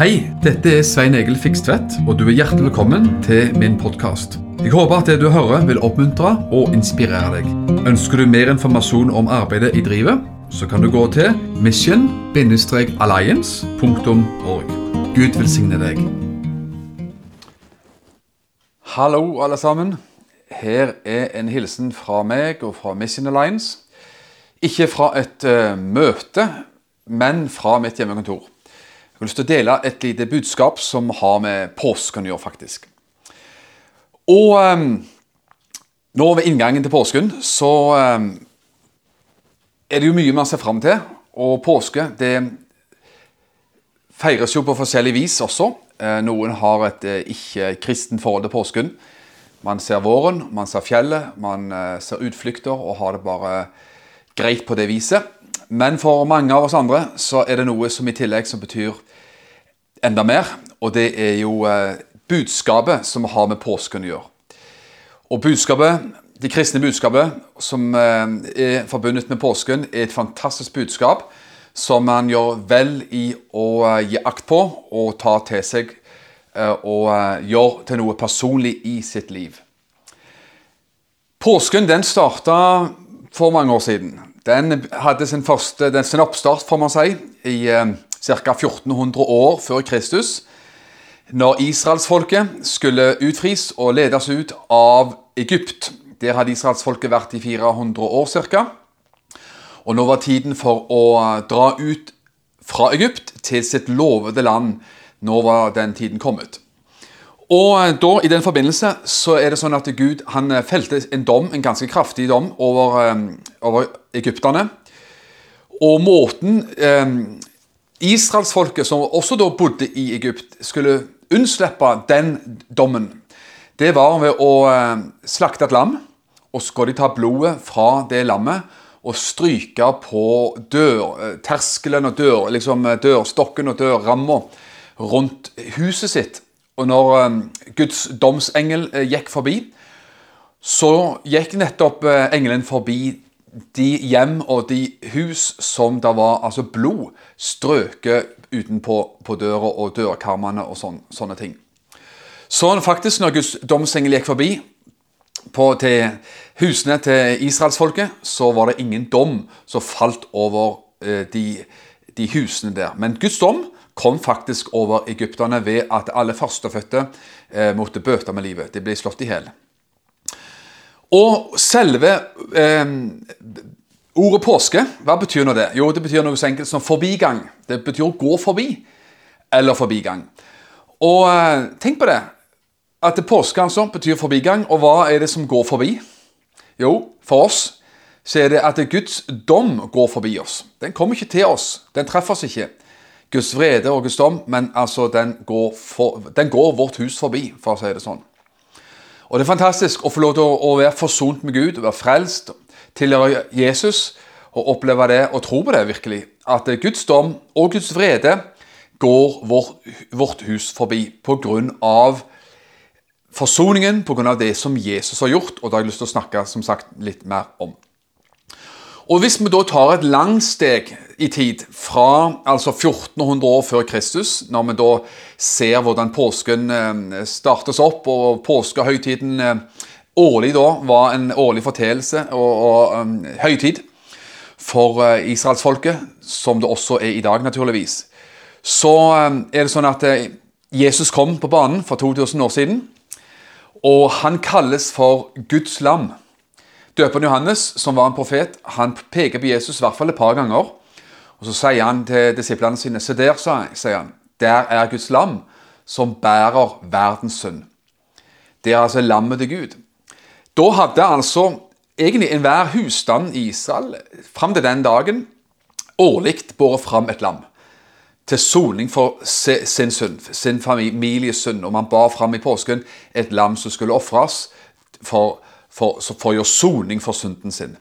Hei, dette er Svein Egil Fikstvedt, og du er hjertelig velkommen til min podkast. Jeg håper at det du hører vil oppmuntre og inspirere deg. Ønsker du mer informasjon om arbeidet i drivet, så kan du gå til mission-alliance.org. Gud velsigne deg. Hallo, alle sammen. Her er en hilsen fra meg og fra Mission Alliance. Ikke fra et uh, møte, men fra mitt hjemmekontor. Jeg har lyst til å dele et lite budskap som har med påsken å gjøre, faktisk. Og um, nå ved inngangen til påsken så um, er det jo mye man ser fram til. Og påske det feires jo på forskjellig vis også. Eh, noen har et eh, ikke-kristent forhold til påsken. Man ser våren, man ser fjellet, man eh, ser utflukter og har det bare greit på det viset. Men for mange av oss andre så er det noe som i tillegg som betyr enda mer. Og det er jo eh, budskapet som har med påsken å gjøre. Og budskapet, det kristne budskapet som eh, er forbundet med påsken, er et fantastisk budskap som man gjør vel i å eh, gi akt på og ta til seg og gjøre til noe personlig i sitt liv. Påsken den starta for mange år siden. Den hadde sin, første, den, sin oppstart, får man si, i ca. 1400 år før Kristus, når israelsfolket skulle utfris og ledes ut av Egypt. Der hadde israelsfolket vært i 400 år ca. Og nå var tiden for å dra ut fra Egypt til sitt lovede land. Nå var den tiden kommet. Og da, I den forbindelse så er det sånn at Gud han felte en dom, en ganske kraftig dom over, um, over egypterne. Og måten eh, Israelsfolket, som også da bodde i Egypt, skulle unnslippe den dommen, det var ved å eh, slakte et lam. Og så skal de ta blodet fra det lammet og stryke på dør, eh, terskelen og dør, liksom eh, dørstokken og dørramma rundt huset sitt. Og når Guds domsengel gikk forbi, så gikk nettopp engelen forbi de hjem og de hus som det var altså blod strøket utenpå på døra og dørkarmene og sån, sånne ting. Så faktisk, når Guds domsengel gikk forbi på, til husene til israelsfolket, så var det ingen dom som falt over eh, de, de, husene der. Men Guds dom kom faktisk over egypterne ved at alle førstefødte eh, måtte bøte med livet. De ble slått i hjel. Og selve eh, ordet påske, hva betyr nå det? Jo, det betyr noe så enkelt som forbigang. Det betyr å gå forbi, eller forbigang. Og eh, tenk på det. At påske altså betyr forbigang, og hva er det som går forbi? Jo, for oss så er det at Guds dom går forbi oss. Den kommer ikke til oss. Den treffer oss ikke. Guds vrede og Guds dom, men altså den går, for, den går vårt hus forbi, for å si det sånn. Og Det er fantastisk å få lov til å være forsont med Gud, være frelst, tilhøre Jesus og oppleve det og tro på det virkelig. At Guds dom og Guds vrede går vår, vårt hus forbi pga. forsoningen, pga. det som Jesus har gjort. Og det har jeg lyst til å snakke som sagt, litt mer om. Og Hvis vi da tar et langt steg i tid, fra altså 1400 år før Kristus, når vi da ser hvordan påsken eh, startes opp, og påskehøytiden eh, årlig da var en årlig fortellelse og, og um, høytid for uh, israelsfolket, som det også er i dag, naturligvis, så um, er det sånn at Jesus kom på banen for 2000 år siden, og han kalles for Guds lam. Døperen Johannes, som var en profet, han peker på Jesus i hvert fall et par ganger. Og Så sier han til disiplene sine Se der, sier han. Der er Guds lam, som bærer verdens synd. Det er altså lammet til Gud. Da hadde altså egentlig enhver husstand i Israel fram til den dagen årlig båret fram et lam. Til soning for sin synd, sin families synd. Og man bar fram i påsken et lam som skulle ofres for for, for å gjøre soning for synden sin.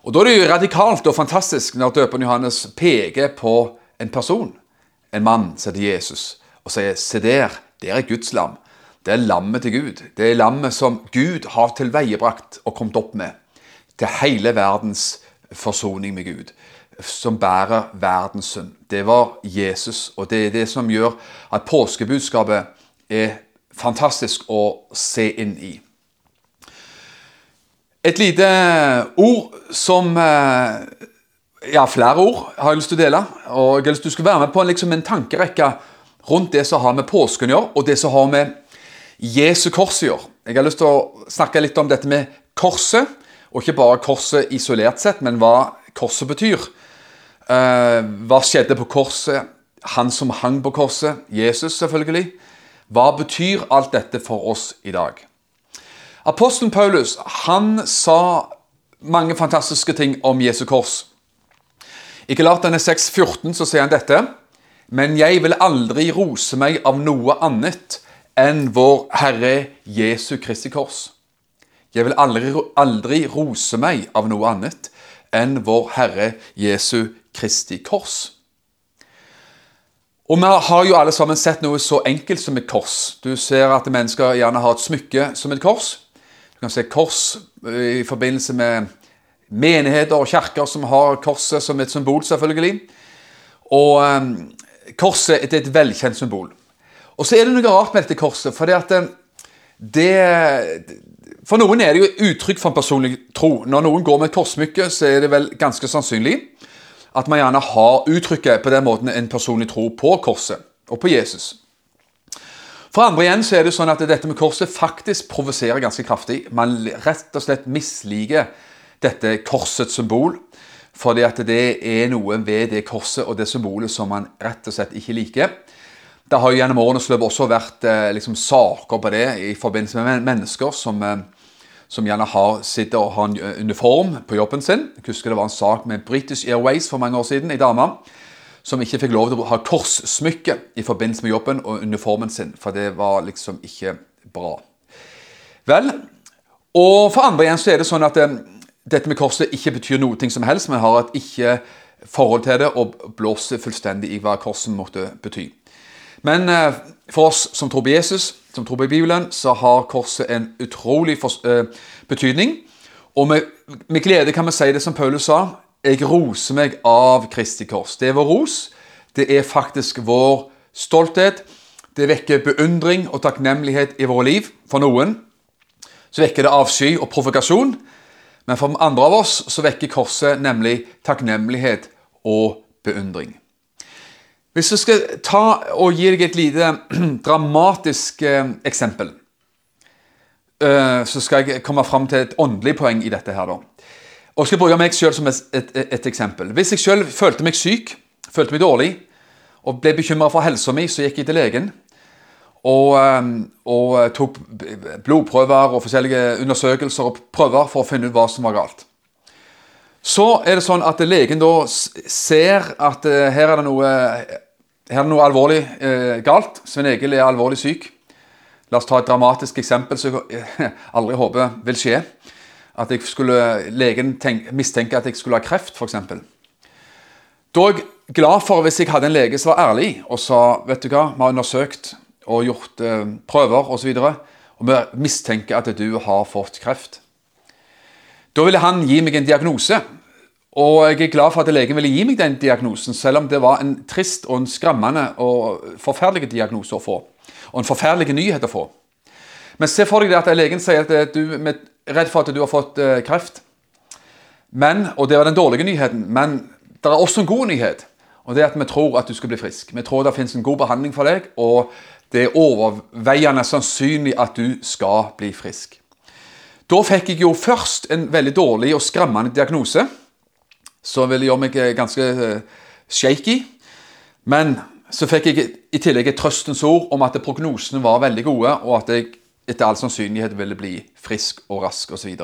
Og Da er det jo radikalt og fantastisk når døperen Johannes peker på en person, en mann som heter Jesus, og sier se der, det er Guds lam. Det er lammet til Gud. Det er lammet som Gud har tilveiebrakt og kommet opp med til hele verdens forsoning med Gud. som bærer verdens synd. Det var Jesus, og det er det som gjør at påskebudskapet er fantastisk å se inn i. Et lite ord som eh, Ja, flere ord har jeg lyst til å dele. og jeg har lyst til å være med på liksom en tankerekke rundt det som har med påsken å gjøre, og det som har med Jesu kors å gjøre. Jeg har lyst til å snakke litt om dette med korset, og ikke bare korset isolert sett, men hva korset betyr. Uh, hva skjedde på korset? Han som hang på korset, Jesus selvfølgelig. Hva betyr alt dette for oss i dag? Apostelen Paulus han sa mange fantastiske ting om Jesu kors. I Galatane 6,14 så sier han dette. Men jeg vil aldri rose meg av noe annet enn vår Herre Jesu Kristi kors. Jeg vil aldri, aldri rose meg av noe annet enn vår Herre Jesu Kristi kors. Og Vi har jo alle sammen sett noe så enkelt som et kors. Du ser at mennesker gjerne har et smykke som et kors. Du kan se kors eh, i forbindelse med menigheter og kirker som har korset som et symbol, selvfølgelig. Og um, korset er et velkjent symbol. Og så er det noe rart med dette korset. For det, det, for noen er det jo uttrykk for en personlig tro. Når noen går med et korssmykke, så er det vel ganske sannsynlig at man gjerne har uttrykket på den måten en personlig tro på korset og på Jesus. For andre igjen så er det sånn at dette med korset faktisk provoserer ganske kraftig. Man rett og slett misliker dette korsets symbol. Fordi at det er noe ved det korset og det symbolet som man rett og slett ikke liker. Det har jo gjennom årenes løp også vært eh, liksom, saker på det i forbindelse med mennesker som, eh, som gjerne har, sitter og har en eh, uniform på jobben sin. Jeg husker det var en sak med British Airways for mange år siden. Ei dame som ikke fikk lov til å ha korssmykke i forbindelse med jobben og uniformen sin. For det var liksom ikke bra. Vel, og for andre igjen så er det sånn at eh, dette med korset ikke betyr noe som helst. men har et ikke forhold til det og blåser fullstendig i hva korset måtte bety. Men eh, for oss som tror på Jesus, som tror på Bibelen, så har korset en utrolig eh, betydning. Og med, med, glede kan vi si det som Paulus sa. Jeg roser meg av Kristi kors. Det er vår ros. Det er faktisk vår stolthet. Det vekker beundring og takknemlighet i våre liv. For noen så vekker det avsky og provokasjon. Men for andre av oss så vekker korset nemlig takknemlighet og beundring. Hvis jeg skal ta og gi deg et lite dramatisk eh, eksempel, eh, så skal jeg komme fram til et åndelig poeng i dette. her da. Og skal bruke meg selv som et, et, et eksempel. Hvis jeg selv følte meg syk, følte meg dårlig og ble bekymra for helsa mi, så gikk jeg til legen og, eh, og tok blodprøver og forskjellige undersøkelser og prøver for å finne ut hva som var galt. Så er det sånn at legen da ser at uh, her er det noe, er det noe alvorlig eh, galt. Svein Egil er alvorlig syk. La oss ta et dramatisk eksempel som jeg aldri håper vil skje. At skulle, legen tenk, mistenke at jeg skulle ha kreft, f.eks. Da er jeg glad for hvis jeg hadde en lege som var ærlig og sa vet du hva, vi har undersøkt og gjort eh, prøver osv. Og, og vi mistenker at du har fått kreft. Da ville han gi meg en diagnose. Og jeg er glad for at legen ville gi meg den diagnosen, selv om det var en trist og en skremmende og forferdelig diagnose å få. Og en forferdelig nyhet å få. Men se for deg at legen sier at du er redd for at du har fått eh, kreft. Men, og det var den dårlige nyheten, men det er også en god nyhet. Og det er at vi tror at du skal bli frisk. Vi tror det finnes en god behandling for deg, og det er overveiende sannsynlig at du skal bli frisk. Da fikk jeg jo først en veldig dårlig og skremmende diagnose, som ville gjøre meg eh, ganske eh, shaky. Men så fikk jeg i tillegg et trøstens ord om at prognosene var veldig gode, og at jeg etter all sannsynlighet ville bli frisk og rask osv.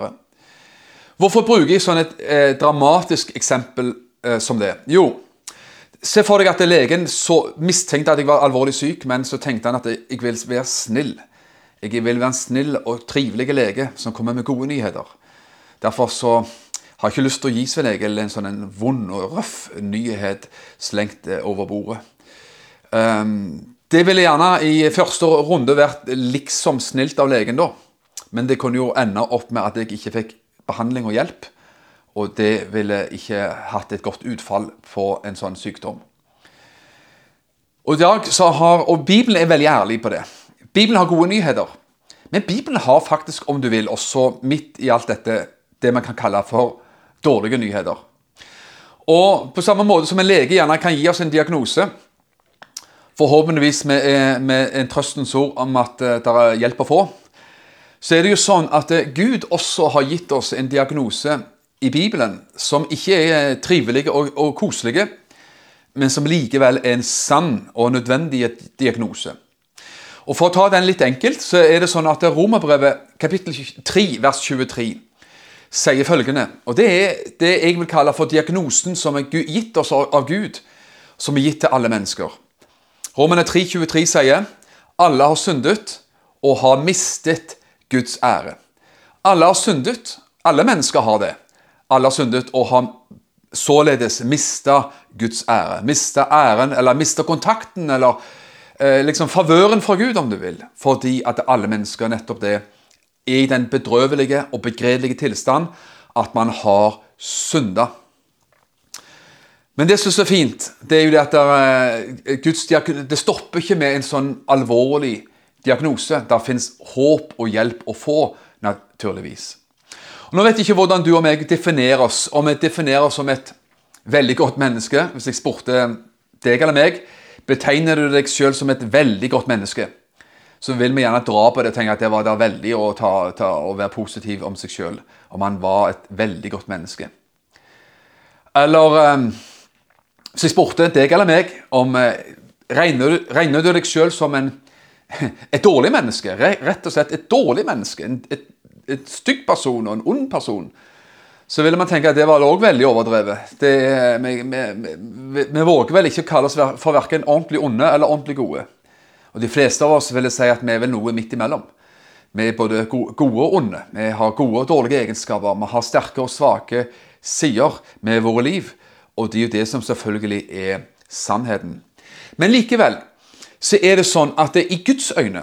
Hvorfor bruker jeg sånn et eh, dramatisk eksempel eh, som det? Jo, se for deg at legen mistenkte at jeg var alvorlig syk, men så tenkte han at jeg vil være snill. Jeg vil være en snill og trivelig lege som kommer med gode nyheter. Derfor så har jeg ikke lyst til å gi Svein Egil en sånn en vond og røff nyhet slengt eh, over bordet. Um, det ville gjerne i første runde vært liksom snilt av legen, da. Men det kunne jo ende opp med at jeg ikke fikk behandling og hjelp. og det ville ikke hatt et godt utfall på en sånn sykdom. Og, har, og Bibelen er veldig ærlig på det. Bibelen har gode nyheter. Men Bibelen har faktisk, om du vil, også midt i alt dette, det man kan kalle for dårlige nyheter. Og på samme måte som en lege gjerne kan gi oss en diagnose, forhåpentligvis med, eh, med en trøstens ord om at eh, det er hjelp å få, så er det jo sånn at eh, Gud også har gitt oss en diagnose i Bibelen som ikke er trivelige og, og koselige, men som likevel er en sann og nødvendig diagnose. Og For å ta den litt enkelt, så er det sånn at Romerbrevet kapittel 3, vers 23 sier følgende Og det er det jeg vil kalle for diagnosen som er gitt oss av Gud, som er gitt til alle mennesker. Romerne 3, 23 sier alle har syndet og har mistet Guds ære. Alle har syndet. Alle mennesker har det. Alle har syndet og har således mista Guds ære. Mista æren, eller mista kontakten, eller eh, liksom favøren fra Gud, om du vil. Fordi at alle mennesker nettopp det er i den bedrøvelige og begredelige tilstand at man har synda. Men det som er så fint, det er jo det at det, Guds, det stopper ikke med en sånn alvorlig diagnose. Der fins håp og hjelp å få, naturligvis. Og nå vet jeg ikke hvordan du og meg definerer oss. Om vi definerer oss som et veldig godt menneske. Hvis jeg spurte deg eller meg, betegner du deg sjøl som et veldig godt menneske, så vil vi gjerne dra på det og tenke at det var der veldig å, ta, ta, å være positiv om seg sjøl. Om han var et veldig godt menneske. Eller hvis jeg spurte deg eller meg om uh, regner, du, deg sjøl som en, et dårlig menneske? Rett og slett et dårlig menneske? En, et, et stygg person og en ond person? så ville man tenke at det var òg veldig overdrevet. Det, vi, vi, vi, vi, våger vel ikke kalle oss for verken ordentlig onde eller ordentlig gode. Og De fleste av oss ville si at vi er vel noe midt imellom. Vi er både gode og onde. Vi har gode og dårlige egenskaper. Vi har sterke og svake sider med våre liv. Og det er jo det som selvfølgelig er sannheten. Men likevel så er det sånn at det, i Guds øyne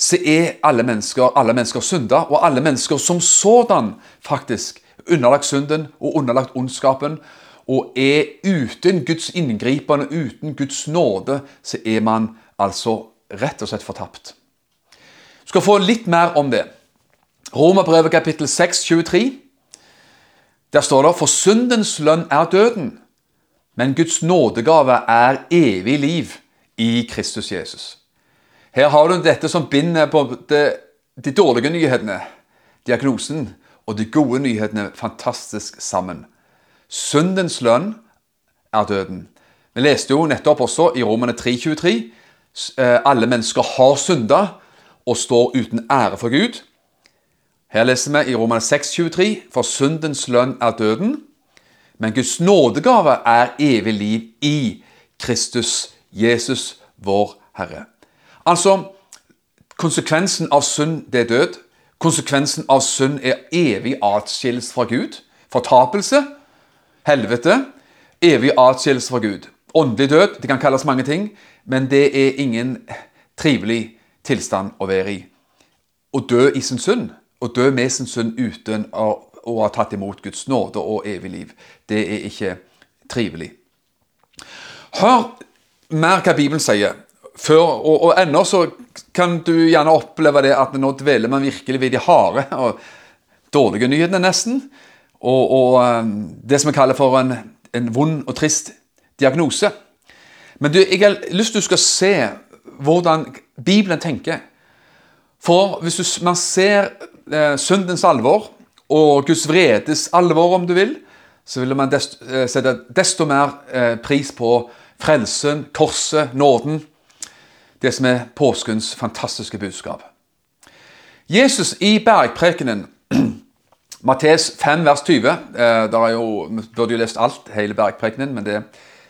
så er alle mennesker, alle mennesker synder, og alle mennesker som sådan faktisk underlagt synden og underlagt ondskapen. Og er uten Guds inngripen uten Guds nåde, så er man altså rett og slett fortapt. Du skal få litt mer om det. Romerbrevet kapittel 6, 23. Der står det For syndens lønn er døden, men Guds nådegave er evig liv i Kristus Jesus. Her har du dette som binder på de dårlige nyhetene, diagnosen, og de gode nyhetene fantastisk sammen. Syndens lønn er døden. Vi leste jo nettopp også i Romene 3,23 eh, alle mennesker har synda og står uten ære for Gud. Her leser vi i Romane 6,23 for syndens lønn er døden, men Guds nådegave er evig liv i Kristus, Jesus, vår Herre. Altså, konsekvensen av synd, det er død. Konsekvensen av synd er evig atskillelse fra Gud. Fortapelse, helvete, evig atskillelse fra Gud. Åndelig død, det kan kalles mange ting, men det er ingen trivelig tilstand å være i. Å dø i sin synd, å dø med sin synd uten å, å ha tatt imot Guds nåde og evig liv, det er ikke trivelig. Hør mer hva Bibelen sier før, og, og ennå så kan du gjerne oppleve det at nå dveler man virkelig ved de harde og dårlige nyhetene, nesten. Og, og um, det som vi kaller for en, en, vond og trist diagnose. Men du, jeg har lyst til du skal se hvordan Bibelen tenker. For hvis du, man ser eh, syndens alvor og Guds vredes alvor, om du vil, så vil man desto, eh, sette desto mer eh, pris på frelsen, korset, nåden det som er påskens fantastiske budskap. Jesus i bergprekenen, Mattes 5, vers 20 eh, der er jo, Vi burde jo lest alt, hele bergprekenen, men det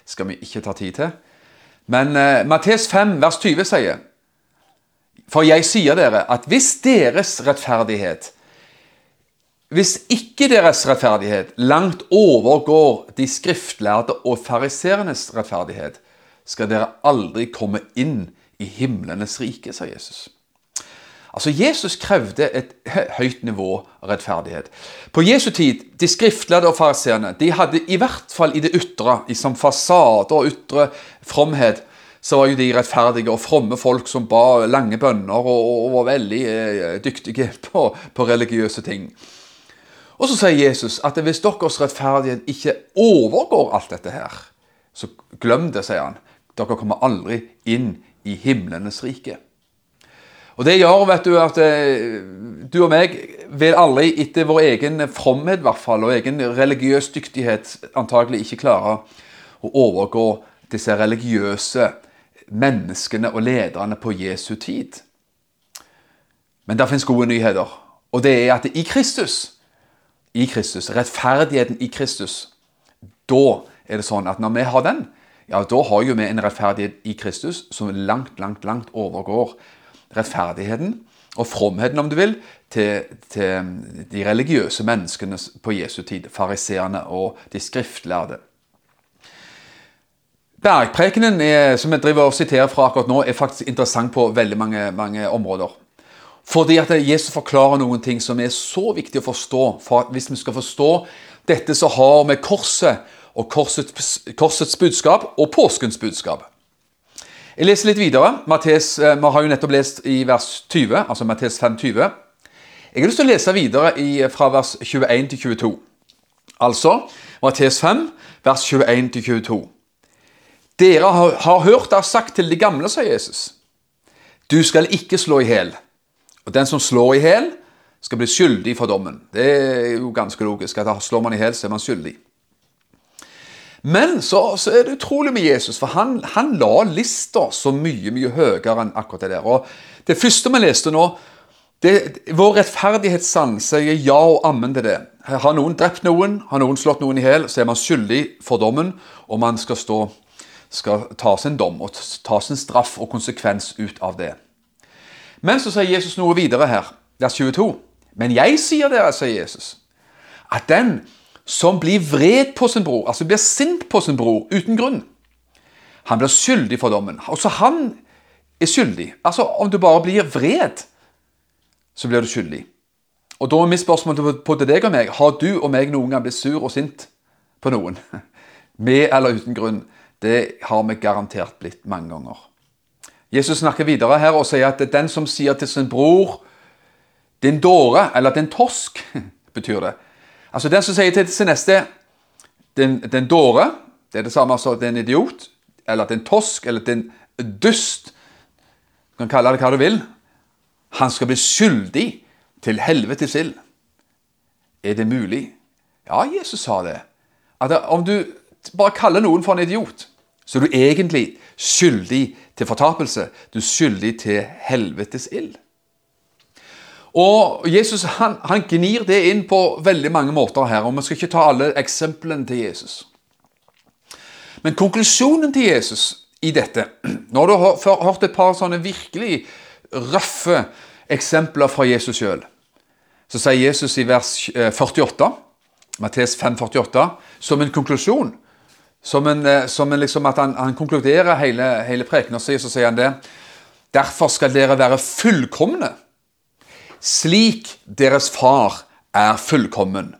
skal vi ikke ta tid til. Men eh, Mattes 5, vers 20 sier For jeg sier dere at hvis deres rettferdighet hvis ikke deres rettferdighet langt overgår de skriftlærde og fariserenes rettferdighet, skal dere aldri komme inn i himlenes rike, sa Jesus. Altså, Jesus krevde et høyt nivå av rettferdighet. På Jesu tid, de skriftlærde og fariseerne, de hadde i hvert fall i det ytre, i som fasade og ytre fromhet, så var jo de rettferdige og fromme folk som ba lange bønner og, og var veldig eh, dyktige på, på, religiøse ting. Og så sier Jesus at hvis deres rettferdighet ikke overgår alt dette her, så glem det, sier han. Dere kommer aldri inn i himlenes rike. Og Det gjør vet du, at eh, du og meg vil aldri etter vår egen fromhet hvert fall, og egen religiøs dyktighet antagelig ikke klare å overgå disse religiøse menneskene og lederne på Jesu tid. Men det finnes gode nyheter, og det er at i Kristus, i Kristus, rettferdigheten i Kristus, da er det sånn at når vi har den, ja, da har jo vi en rettferdighet i Kristus som langt, langt, langt overgår rettferdigheten og fromheten, om du vil, til, til de religiøse menneskene på Jesu tid, fariseerne og de skriftlærde. Bergprekenen er, som jeg driver og siterer fra akkurat nå, er faktisk interessant på veldig mange, mange områder. Fordi at Jesus forklarer noen ting som er så viktig å forstå. for Hvis vi skal forstå dette som har med korset og korsets, korsets budskap og påskens budskap. Jeg leser litt videre. Mattes, eh, vi har jo nettopp lest i vers 20, altså Mattes 5, 20. Jeg har lyst til å lese videre i, fra vers 21 til 22. Altså Mattes 5, vers 21 til 22. Dere har, hørt det sagt til de gamle, sa Jesus. Du skal ikke slå i hjel. Og den som slår i hjel, skal bli skyldig for dommen. Det er jo ganske logisk. at Slår man i hjel, så er man skyldig. Men så, så, er det utrolig med Jesus, for han, han la lista så mye mye høyere enn akkurat det der. Og Det første vi leste nå, det, vår rettferdighetssans sier ja og ammen til det. Har noen drept noen, har noen slått noen i hjel, så er man skyldig for dommen, og man skal stå skal ta sin dom og ta sin straff og konsekvens ut av det. Men så sier Jesus noe videre her, vers 22. Men jeg sier dere, sier Jesus, at den som blir vred på sin bror, altså blir sint på sin bror uten grunn, han blir skyldig for dommen. Også han er skyldig. Altså, om du bare blir vred, så blir du skyldig. Og da er mitt spørsmål til deg og meg har du og meg noen gang blitt sur og sint på noen. Med eller uten grunn. Det har vi garantert blitt mange ganger. Jesus snakker videre her og sier at den som sier til sin bror 'din dåre', eller 'din torsk', betyr det. Altså Den som sier til sin neste 'din, din dåre', det er det samme som 'din idiot', eller 'din tosk', eller 'din dust'. Du kan kalle det hva du vil. Han skal bli skyldig til helvetes ild. Er det mulig? Ja, Jesus sa det. At om du bare kaller noen for en idiot, så er du egentlig skyldig til fortapelse. Du er skyldig til helvetes ild. Og Jesus han, han, gnir det inn på veldig mange måter her, og vi skal ikke ta alle eksemplene til Jesus. Men konklusjonen til Jesus i dette Når du har hørt et par sånne virkelig røffe eksempler fra Jesus sjøl, så sier Jesus i vers 48, Mattes 5,48, som en konklusjon som en, eh, som en liksom at han, han konkluderer hele, hele prekenen, så sier han det. Derfor skal dere være fullkomne, slik deres far er fullkommen.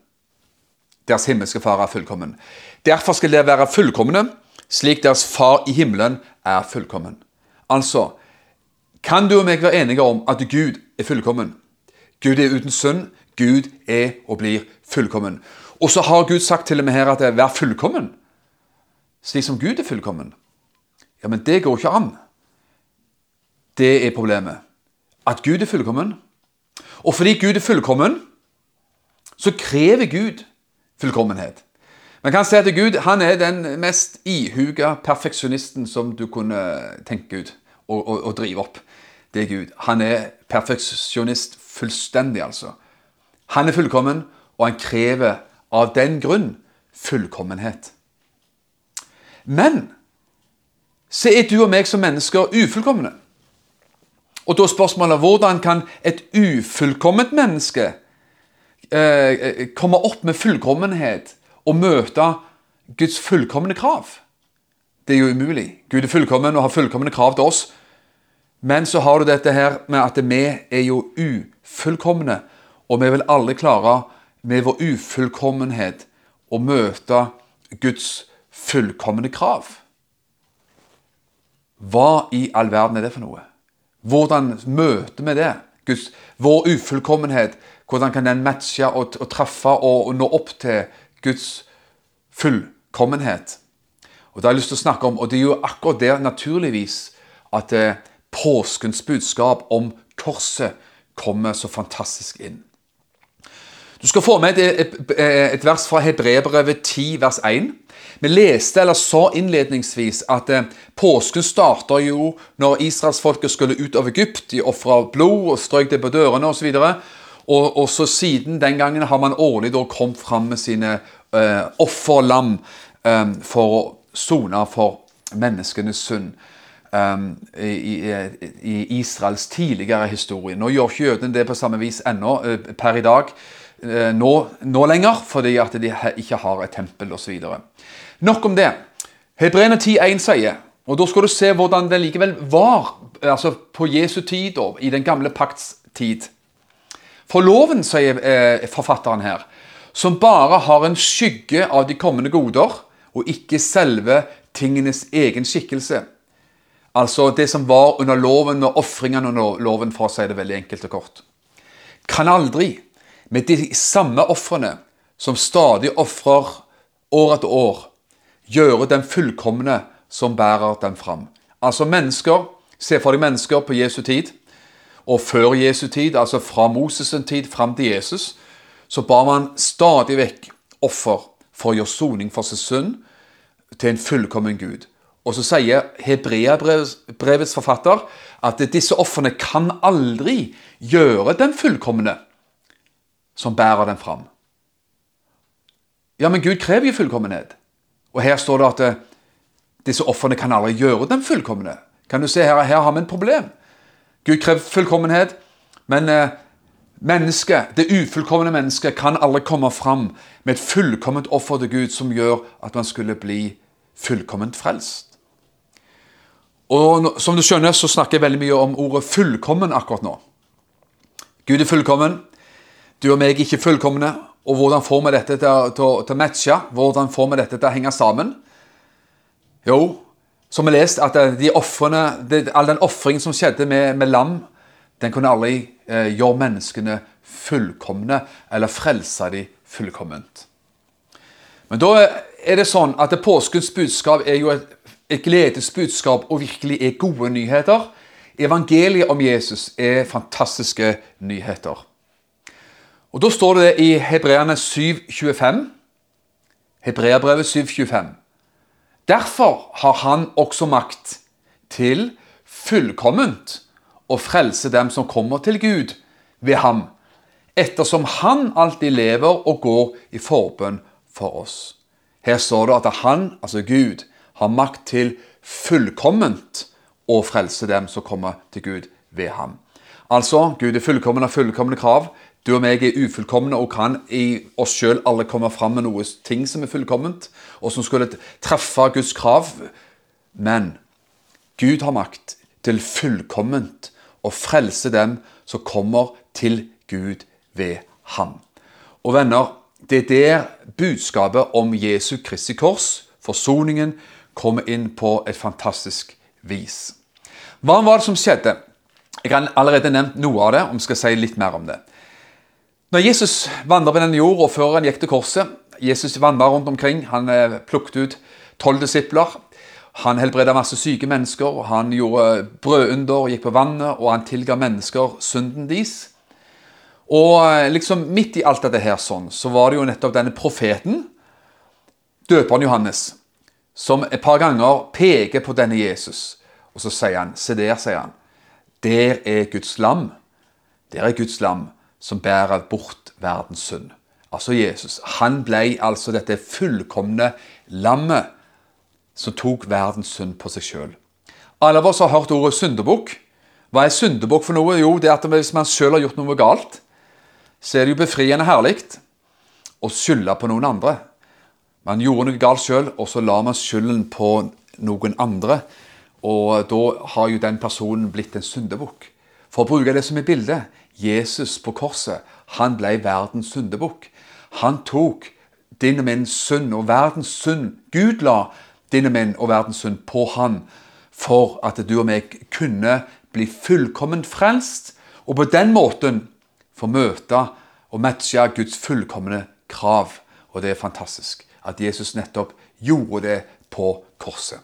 Deres himmelske far er fullkommen. Derfor skal dere være fullkomne, slik deres far i himmelen er fullkommen. Altså, kan du og meg være enige om at Gud er fullkommen? Gud er uten synd. Gud er og blir fullkommen. Og så har Gud sagt til og med her at det 'vær fullkommen' slik som Gud er fullkommen. Ja, men det går ikke an. Det er problemet. At Gud er fullkommen. Og fordi Gud er fullkommen, så krever Gud fullkommenhet. Man kan si at Gud han er den mest ihuga perfeksjonisten som du kunne tenke ut og, og, og drive opp. Det er Gud. Han er perfeksjonist fullstendig, altså. Han er fullkommen, og han krever av den grunn fullkommenhet. Men så er du og meg som mennesker ufullkomne. Og da spørsmålet hvordan kan et ufullkomment menneske eh, eh, komme opp med fullkommenhet og møte Guds fullkomne krav? Det er jo umulig. Gud er fullkommen og har fullkomne krav til oss. Men så har du dette her med at vi er jo ufullkomne, og vi vil alle klare med vår ufullkommenhet å møte Guds fullkomne krav. Hva i all verden er det for noe? Hvordan møter vi det? Guds, vår ufullkommenhet, hvordan kan den matche og, og treffe og, og, nå opp til Guds fullkommenhet? Og Det har jeg lyst til å snakke om, og det er jo akkurat der naturligvis at eh, påskens budskap om korset kommer så fantastisk inn. Du skal få med et, et, et vers fra Hebrebrevet 10, vers 1. Vi leste eller sa innledningsvis at eh, påsken starta jo når israelsfolket skulle ut av Egypt. De ofra blod og strøk det på dørene osv. Og, og så siden den gangen har man årlig da kommet fram med sine eh, offerlam eh, for å sone for menneskenes synd. Um, i, i, Israels tidligere historie. Nå gjør ikke jødene det på samme vis ennå, uh, per i dag. Eh, nå, nå, lenger, fordi at de ikke har et tempel osv. Nok om det. Hebreerne 10,1 sier, og da skal du se hvordan det likevel var altså på Jesu tid og i den gamle pakts tid. For loven, sier eh, forfatteren her, som bare har en skygge av de kommende goder, og ikke selve tingenes egen skikkelse. Altså det som var under loven, og ofringene under loven, for å si det veldig enkelt og kort. Kan aldri med de samme ofrene som stadig ofrer år etter år, gjøre den fullkomne som bærer den fram. Altså mennesker, Se for deg mennesker på Jesu tid, og før Jesu tid, altså fra Moses' tid fram til Jesus, så bar man stadig vekk offer for å gjøre soning for sin synd til en fullkommen Gud. Og så sier Hebreabrevets forfatter at disse ofrene kan aldri gjøre den fullkomne som bærer den fram. Ja, men Gud krever jo fullkommenhet. Og her står det at eh, disse ofrene kan aldri gjøre dem fullkomne. Kan du se her, her har vi en problem. Gud krever fullkommenhet, men eh, mennesket, det ufullkomne mennesket kan aldri komme fram med et fullkomment offer til Gud som gjør at man skulle bli fullkomment frelst. Og Som du skjønner, så snakker jeg veldig mye om ordet 'fullkommen' akkurat nå. Gud er fullkommen. Du og meg er ikke fullkomne. Og hvordan får vi dette til, til, til å matche? Hvordan får vi dette til å henge sammen? Jo, som vi lest, at de offrene, all den ofringen som skjedde med, med, lam, den kunne aldri eh, gjøre menneskene fullkomne, eller frelse dem fullkomment. Men da er det sånn at det påskens budskap er jo et, et gledesbudskap og virkelig er gode nyheter. Evangeliet om Jesus er fantastiske nyheter. Og Da står det i Hebreane 7,25 Hebreabrevet 7,25 Derfor har han også makt til fullkomment å frelse dem som kommer til Gud ved ham, ettersom han alltid lever og går i forbønn for oss. Her står det at han, altså Gud, har makt til fullkomment å frelse dem som kommer til Gud ved ham. Altså, Gud er fullkommen av fullkomne krav. Du og meg er ufullkomne og kan i oss sjøl alle komme fram med noe ting som er fullkomment, og som skulle treffe Guds krav. Men Gud har makt til fullkomment å frelse dem som kommer til Gud ved ham. Og venner, det er der budskapet om Jesu Kristi kors, forsoningen, kommer inn på et fantastisk vis. Hva var det som skjedde? Jeg har allerede nevnt noe av det, og vi skal si litt mer om det. Når Jesus vandret på denne jorda før han gikk til korset Jesus vandret rundt omkring. Han eh, plukket ut tolv disipler. Han helbredet masse syke mennesker. Han gjorde brødunder, gikk på vannet, og han tilga mennesker synden deres. Og eh, liksom midt i alt dette her sånn, så var det jo nettopp denne profeten, døperen Johannes, som et par ganger peker på denne Jesus. Og så sier han, se der, sier han, der er Guds lam. Der er Guds lam som bærer bort verdens synd. Altså Jesus. Han ble altså dette fullkomne lammet som tok verdens synd på seg sjøl. Alle av oss har hørt ordet syndebukk. Hva er syndebukk for noe? Jo, det er at hvis man sjøl har gjort noe galt, så er det jo befriende herlig å skylde på noen andre. Man gjorde noe galt sjøl, og så la man skylden på noen andre. Og da har jo den personen blitt en syndebukk. For å bruke det som et bilde Jesus på korset, han ble verdens syndebukk. Han tok din og min synd og verdens synd. Gud la din og min og verdens synd på han for at du og meg kunne bli fullkomment frelst, og på den måten få møte og matche Guds fullkomne krav. Og det er fantastisk at Jesus nettopp gjorde det på korset.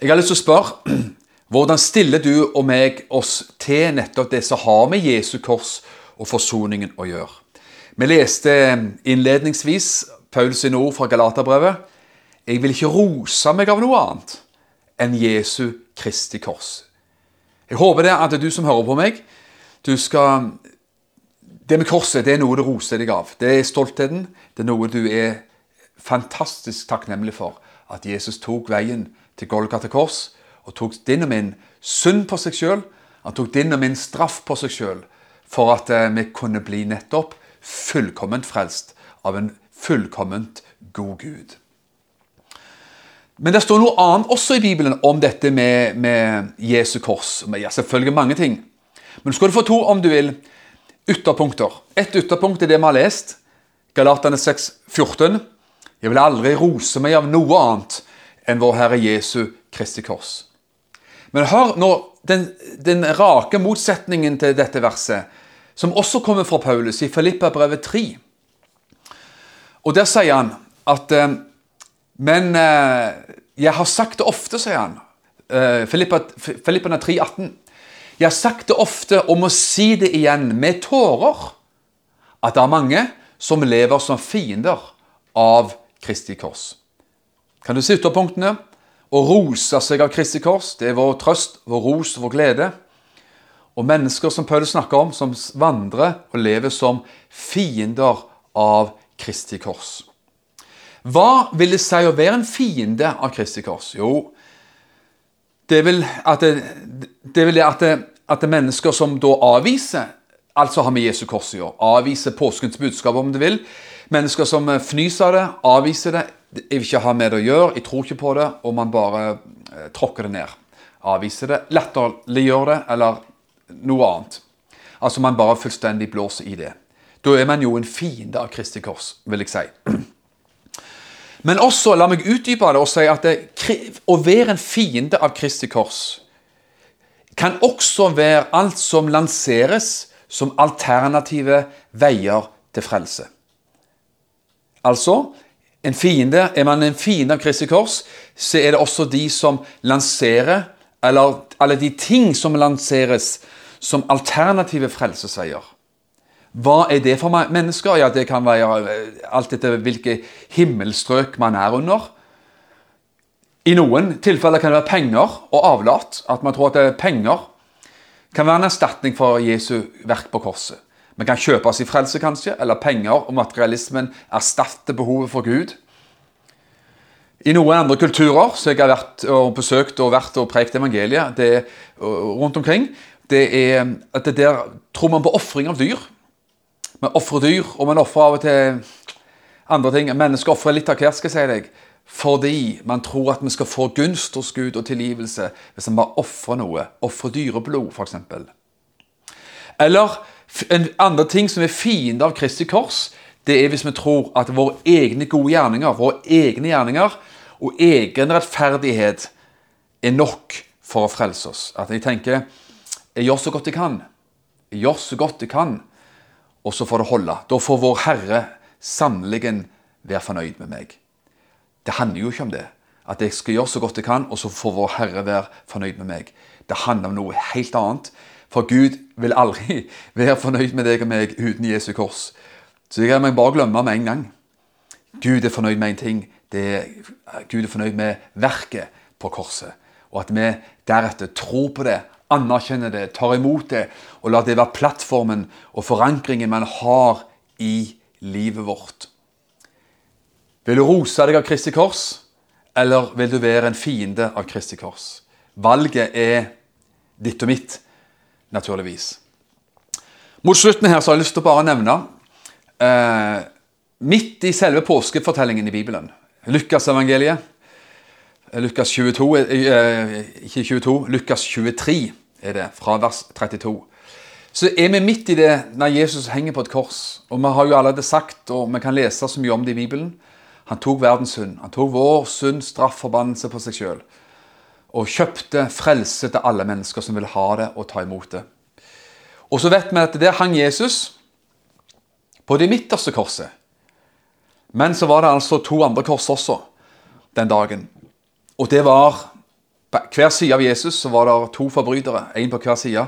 Jeg har lyst til å spørre hvordan stiller du og meg oss til nettopp det som har med Jesu kors og forsoningen å gjøre? Vi leste innledningsvis Pauls ord fra Galaterbrevet. Jeg vil ikke rose meg av noe annet enn Jesu Kristi kors. Jeg håper det at du som hører på meg, du skal Det med korset det er noe du roser deg av. Det er stoltheten. Det er noe du er fantastisk takknemlig for. At Jesus tok veien til Golgata kors og tok din og min synd på seg sjøl. Han tok din og min straff på seg sjøl for at eh, vi kunne bli nettopp fullkomment frelst av en fullkomment god Gud. Men det står noe annet også i Bibelen om dette med, med Jesu kors. Ja, selvfølgelig mange ting. Men du skal få to, om du vil, ytterpunkter. Et ytterpunkt er det vi har lest. Galatane 6, 14. Jeg vil aldri rose meg av noe annet enn vår Herre Jesu Kristi kors. Men hør nå den, den rake motsetningen til dette verset, som også kommer fra Paulus i Filippa brevet 3. Og Der sier han at eh, Men eh, jeg har sagt det ofte, sier han. Filippa Filipperne 3, 18. Jeg har sagt det ofte og må si det igjen med tårer, at det er mange som lever som fiender av Kristi kors. Kan du se ytterpunktene? Å rose seg av Kristi kors, det er vår trøst, vår ros, og vår glede. Og mennesker som Paulus snakker om, som vandrer og lever som fiender av Kristi kors. Hva vil det si å være en fiende av Kristi kors? Jo, det er vel at, det, det er at, det, at det mennesker som da avviser altså har med Jesu kors å gjøre, avviser påskens budskap, om du vil. Mennesker som fnyser av det, avviser det, jeg vil ikke ha med det å gjøre, jeg tror ikke på det, og man bare eh, tråkker det ned. Avviser det, latterliggjør det, eller noe annet. Altså man bare fullstendig blåser i det. Da er man jo en fiende av Kristi kors, vil jeg si. Men også, la meg utdype det og si at det, å være en fiende av Kristi kors kan også være alt som lanseres som alternative veier til frelse. Altså, en fiende, Er man en fiende av Kristi kors, så er det også de som lanserer, eller alle de ting som lanseres som alternative frelsesveier. Hva er det for mennesker? Ja, Det kan være eh, alt etter hvilke himmelstrøk man er under. I noen tilfeller kan det være penger og avlat. At man tror at penger kan være en erstatning for Jesu verk på korset. Vi kan kjøpe oss i frelse, kanskje, eller penger og materialismen erstatter behovet for Gud. I noen andre kulturer som jeg har vært og besøkt og vært og prekt evangeliet det, rundt omkring, det er at det der tror man på ofring av dyr. Man ofrer dyr, og man ofrer av og til andre ting. Mennesker ofrer litt av hvert, skal jeg si deg. Fordi man tror at vi skal få gunst hos Gud og tilgivelse hvis man bare ofrer noe. Ofrer dyreblod, f.eks. Eller en andre ting som er fiende av Kristi kors, det er hvis vi tror at våre egne gode gjerninger, våre egne gjerninger og egen rettferdighet er nok for å frelse oss. At jeg tenker jeg gjør så godt jeg kan. Jeg gjør så godt jeg kan, og så får det holde. Da får vår Herre sannelig være fornøyd med meg. Det handler jo ikke om det. At jeg skal gjøre så godt jeg kan, og så får vår Herre være fornøyd med meg. Det handler om noe helt annet. For Gud vil aldri være fornøyd med deg og meg uten Jesu kors. Så det kan man bare glemme med en gang. Gud er fornøyd med én ting. Er, Gud er fornøyd med verket på korset. Og at vi deretter tror på det, anerkjenner det, tar imot det, og lar det være plattformen og forankringen man har i livet vårt. Vil du rose deg av Kristi kors, eller vil du være en fiende av Kristi kors? Valget er ditt og mitt naturligvis. Mot slutten her så har jeg lyst til å bare nevne eh, Midt i selve påskefortellingen i Bibelen, Lukasevangeliet, Lukas 22, eh, ikke 22, Lukas 23 er det, fra vers 32. Så er vi midt i det når Jesus henger på et kors. Og vi har jo allerede sagt, og vi kan lese så mye om det i Bibelen, han tok verdens synd. Han tok vår synd, straffforbannelse på seg sjøl. Og kjøpte frelse til alle mennesker som vil ha det og ta imot det. Og så vet vi at der hang Jesus på det midterste korset. Men så var det altså to andre kors også den dagen. Og det var På hver side av Jesus så var det to forbrytere, én på hver side.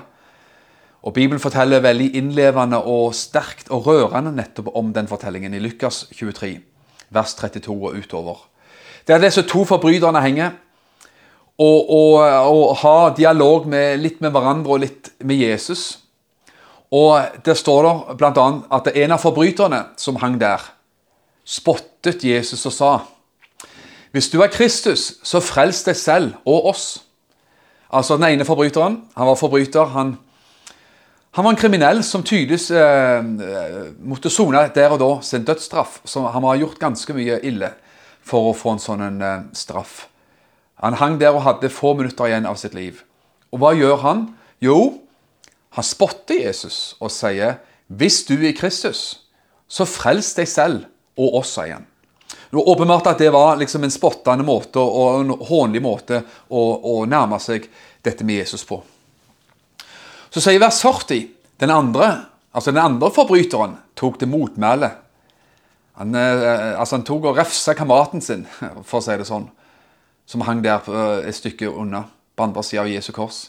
Og Bibelen forteller veldig innlevende og sterkt og rørende nettopp om den fortellingen i Lukas 23, vers 32 og utover. Der disse to forbryterne henger og, og, og ha dialog med, litt med hverandre og litt med Jesus. Og det står der bl.a. at en av forbryterne som hang der, spottet Jesus og sa hvis du er Kristus, så frels deg selv og oss. Altså Den ene forbryteren han var forbryter. Han, han var en kriminell som tydeligvis eh, måtte sone der og da sin dødsstraff. Så han har gjort ganske mye ille for å få en sånn en, eh, straff. Han hang der og hadde få minutter igjen av sitt liv. Og hva gjør han? Jo, han spotter Jesus og sier, 'Hvis du er Kristus, så frels deg selv og oss', han. Det var åpenbart at det var liksom en spottende måte og en hånlig måte å, å, nærme seg dette med Jesus på. Så sier vers 40 den andre, altså den andre forbryteren tok det motmæle. Han, eh, altså han tok og refsa kameraten sin, for å si det sånn, som hang der et stykke unna, på andre sida av Jesu kors.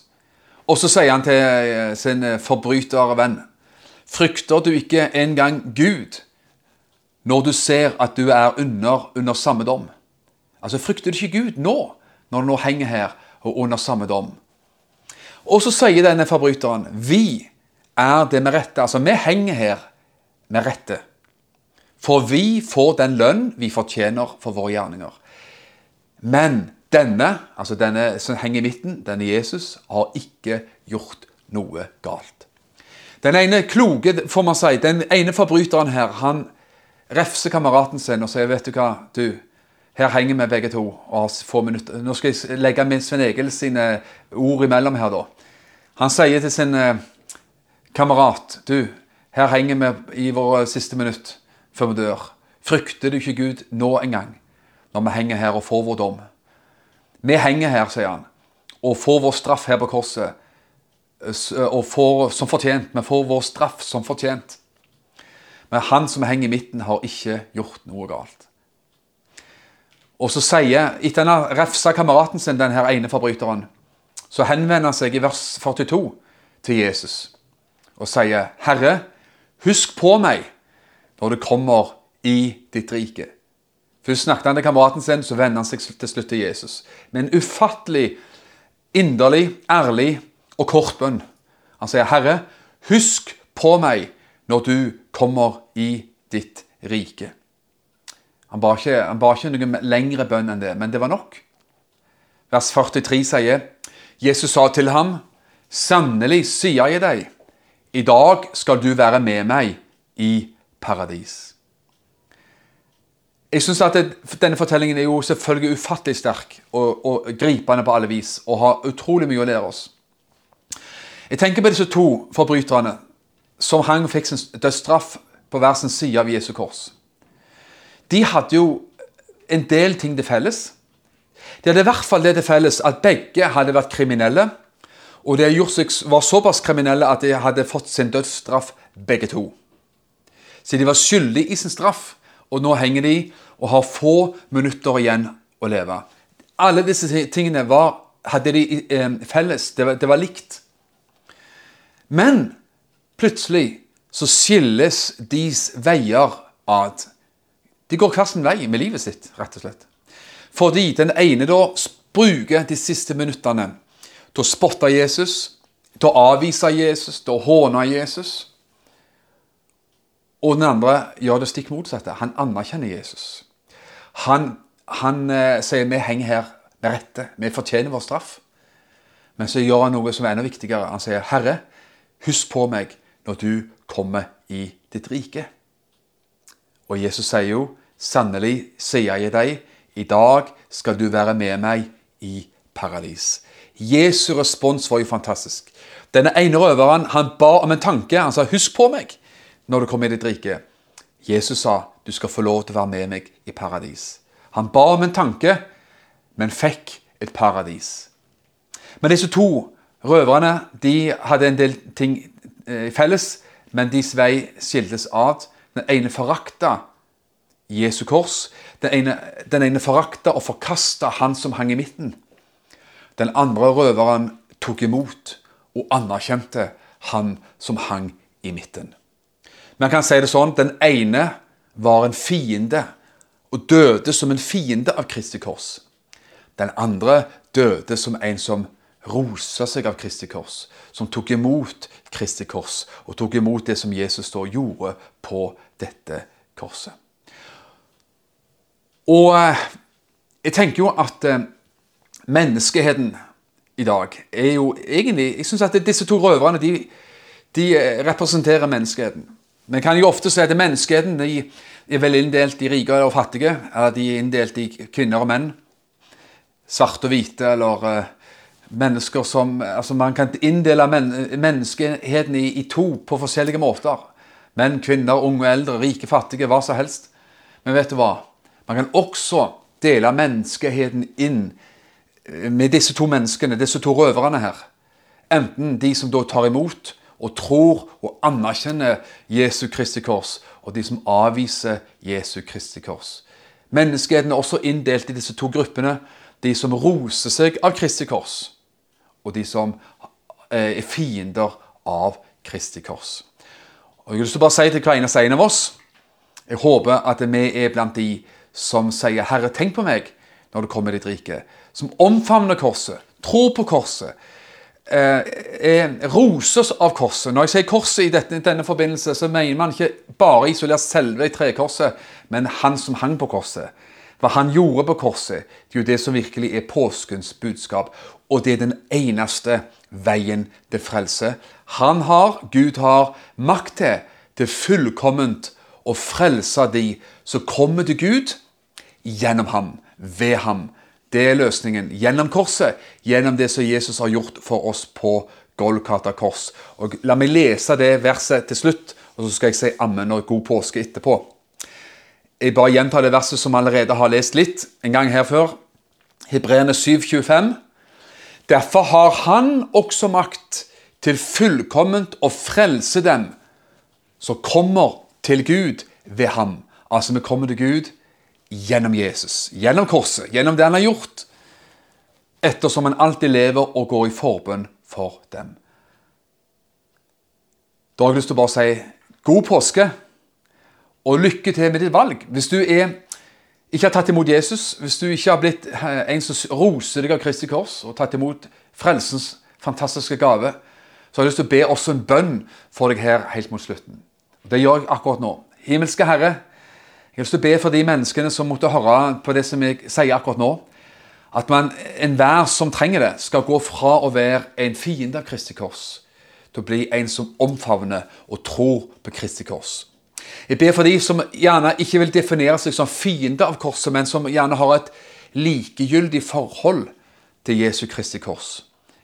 Og så sier han til eh, sin forbrytervenn Frykter du ikke engang Gud? når du ser at du er under, under samme dom. Altså, Frykter du ikke Gud nå, når du nå henger her og under samme dom? Og så sier denne forbryteren vi er det med rette. Altså, vi henger her med rette. For vi får den lønn vi fortjener for våre gjerninger. Men denne, altså denne som henger i midten, denne Jesus, har ikke gjort noe galt. Den ene kloke, får man si, den ene forbryteren her, han refser kameraten sin og sier 'Vet du hva, du, her henger vi begge to og har få minutter.' Nå skal jeg legge min Sven Egil sine ord imellom her, da. Han sier til sin eh, kamerat 'Du, her henger vi i våre siste minutt før vi dør.' Frykter du ikke Gud nå engang, når vi henger her og får vår dom? Vi henger her, sier han, og får vår straff her på korset, og får som fortjent. Vi får vår straff som fortjent. Men han som henger i midten, har ikke gjort noe galt. Og så sier, Etter han har refsa kameraten sin, den her ene forbryteren, så henvender han seg i vers 42 til Jesus og sier, 'Herre, husk på meg når du kommer i ditt rike.' Først snakket han til kameraten sin, så vendte han seg til slutt til Jesus. Med en ufattelig, inderlig, ærlig og kort bønn. Han sier, 'Herre, husk på meg når du kommer i ditt rike. Han ba ikke, han ba ikke noe lengre bønn enn det, men det var nok. Vers 43 sier Jesus sa til ham, Sannelig sier jeg deg, i dag skal du være med meg i paradis. Jeg synes at det, Denne fortellingen er jo selvfølgelig ufattelig sterk og, og, gripende på alle vis og har utrolig mye å lære oss. Jeg tenker på disse to forbryterne som hang fikk sin dødsstraff på hver sin side av Jesu kors. De hadde jo en del ting til felles. De hadde i hvert fall det til felles at begge hadde vært kriminelle. Og de var såpass kriminelle at de hadde fått sin dødsstraff, begge to. Så de var skyldige i sin straff, og nå henger de og har få minutter igjen å leve. Alle disse tingene var, hadde de eh, felles. Det var, det var likt. Men Plutselig så skilles deres veier ad. De går hver sin vei med livet sitt, rett og slett. Fordi den ene da bruker de siste minuttene til å spotte Jesus, til å avvise Jesus, til å håne Jesus. Og den andre gjør det stikk motsatte. Han anerkjenner Jesus. Han, han eh, sier vi henger her med rette, vi fortjener vår straff. Men så gjør han noe som er enda viktigere. Han sier, 'Herre, husk på meg når du kommer i ditt rike. Og Jesus sier jo, 'Sannelig sier jeg deg, I dag skal du være med meg i paradis. Jesu respons var jo fantastisk. Denne ene røveren han ba om en tanke. Han sa 'husk på meg' når du kommer i ditt rike. Jesus sa 'du skal få lov til å være med meg i paradis'. Han ba om en tanke, men fikk et paradis. Men disse to røverne de hadde en del ting eh, felles, men deres vei skiltes ad. Den ene forakta Jesu kors. Den ene, den ene forakta og forkasta han som hang i midten. Den andre røveren tok imot og anerkjente han som hang i midten. Man kan si det sånn den ene var en fiende og døde som en fiende av Kristi kors. Den andre døde som en som rosa seg av Kristi kors, som tok imot Kristi kors og tok imot det som Jesus da gjorde på dette korset. Og eh, jeg tenker jo at eh, menneskeheten i dag er jo egentlig Jeg syns at disse to røverne de, de eh, representerer menneskeheten. Vi kan jo ofte si at menneskeheten de er vel inndelt i rike og fattige. Eller de er inndelt i kvinner og menn. Svarte og hvite, eller mennesker som altså Man kan inndele men, menneskeheten i, i, to på forskjellige måter. Menn, kvinner, unge og eldre, rike, fattige, hva som helst. Men vet du hva? Man kan også dele menneskeheten inn eh, med disse to menneskene, disse to røverne her. Enten de som da tar imot og tror og anerkjenner Jesu Kristi kors, og de som avviser Jesu Kristi kors. Menneskeheten er også inndelt i disse to gruppene. De som roser seg av Kristi kors, og de som eh, er fiender av Kristi kors. Og Jeg å bare si til hver eneste en av oss Jeg håper at vi er blant de som sier 'Herre, tenk på meg' når du kommer i ditt rike. Som omfavner korset, tror på korset, eh, roses av korset. Når jeg sier korset i dette, denne forbindelse, så mener man ikke bare isolert selve i trekorset, men han som hang på korset. Hva han gjorde på korset, det er jo det som virkelig er påskens budskap. Og det er den eneste veien til frelse. Han har, Gud har, makt til til fullkomment å frelse de som kommer til Gud gjennom ham, ved ham. Det er løsningen. Gjennom korset. Gjennom det som Jesus har gjort for oss på Golgata kors. Og La meg lese det verset til slutt, og så skal jeg si ammen og god påske etterpå. Jeg bare gjentar det verset som allerede har lest litt en gang her før. Hebreerne 7,25. Derfor har han også makt til fullkomment å frelse dem som kommer til Gud ved ham. Altså, vi kommer til Gud gjennom Jesus, gjennom korset, gjennom det han har gjort. Ettersom han alltid lever og går i forbønn for dem. Da har jeg lyst til å bare si god påske og lykke til med ditt valg. Hvis du er, ikke har tatt imot Jesus, hvis du ikke har blitt eh, en som roser deg av Kristi kors og tatt imot frelsens fantastiske gave, så har jeg lyst til å be også en bønn for deg her helt mot slutten. Det gjør jeg akkurat nå. Himmelske Herre, jeg har lyst til be for de menneskene som måtte høre på det som jeg sier akkurat nå. At man, enhver som trenger det, skal gå fra å være en fiende av Kristi kors til å bli en som omfavner og tror på Kristi kors. Jeg ber for de som gjerne ikke vil definere seg som fiende av korset, men som gjerne har et likegyldig forhold til Jesu Kristi kors.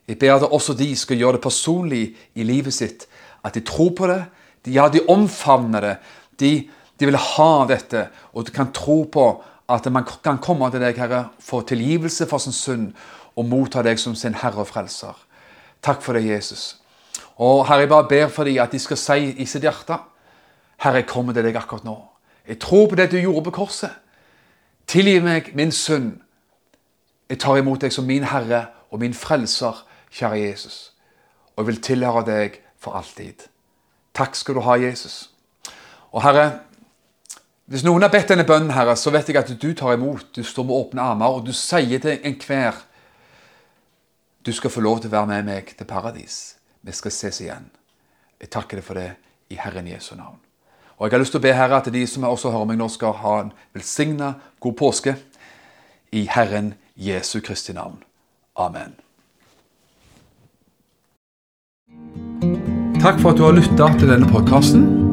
Jeg ber at også de skal gjøre det personlig i livet sitt. At de tror på det, de, ja, de omfavner det. De, de vil ha dette, og de kan tro på at man kan komme til deg, Herre, få tilgivelse for sin synd og motta deg som sin Herre og Frelser. Takk for det, Jesus. Og Herre, jeg bare ber for dem at de skal si i sitt hjerte Herre, jeg kommer til deg akkurat nå. Jeg tror på det du gjorde på korset. Tilgi meg min synd. Jeg tar imot deg som min Herre og min Frelser, kjære Jesus. Og jeg vil tilhøre deg for alltid. Takk skal du ha, Jesus. Og Herre, hvis noen har bedt denne bønnen, Herre, så vet jeg at du tar imot. Du står med åpne armer, og du sier til enhver Du skal få lov til å være med meg til paradis. Vi skal ses igjen. Jeg takker deg for det i Herren Jesu navn. Og Jeg har lyst til å be Herre at de som også hører meg nå, skal ha en velsigna god påske i Herren Jesu Kristi navn. Amen. Takk for at du har lytta til denne podkasten.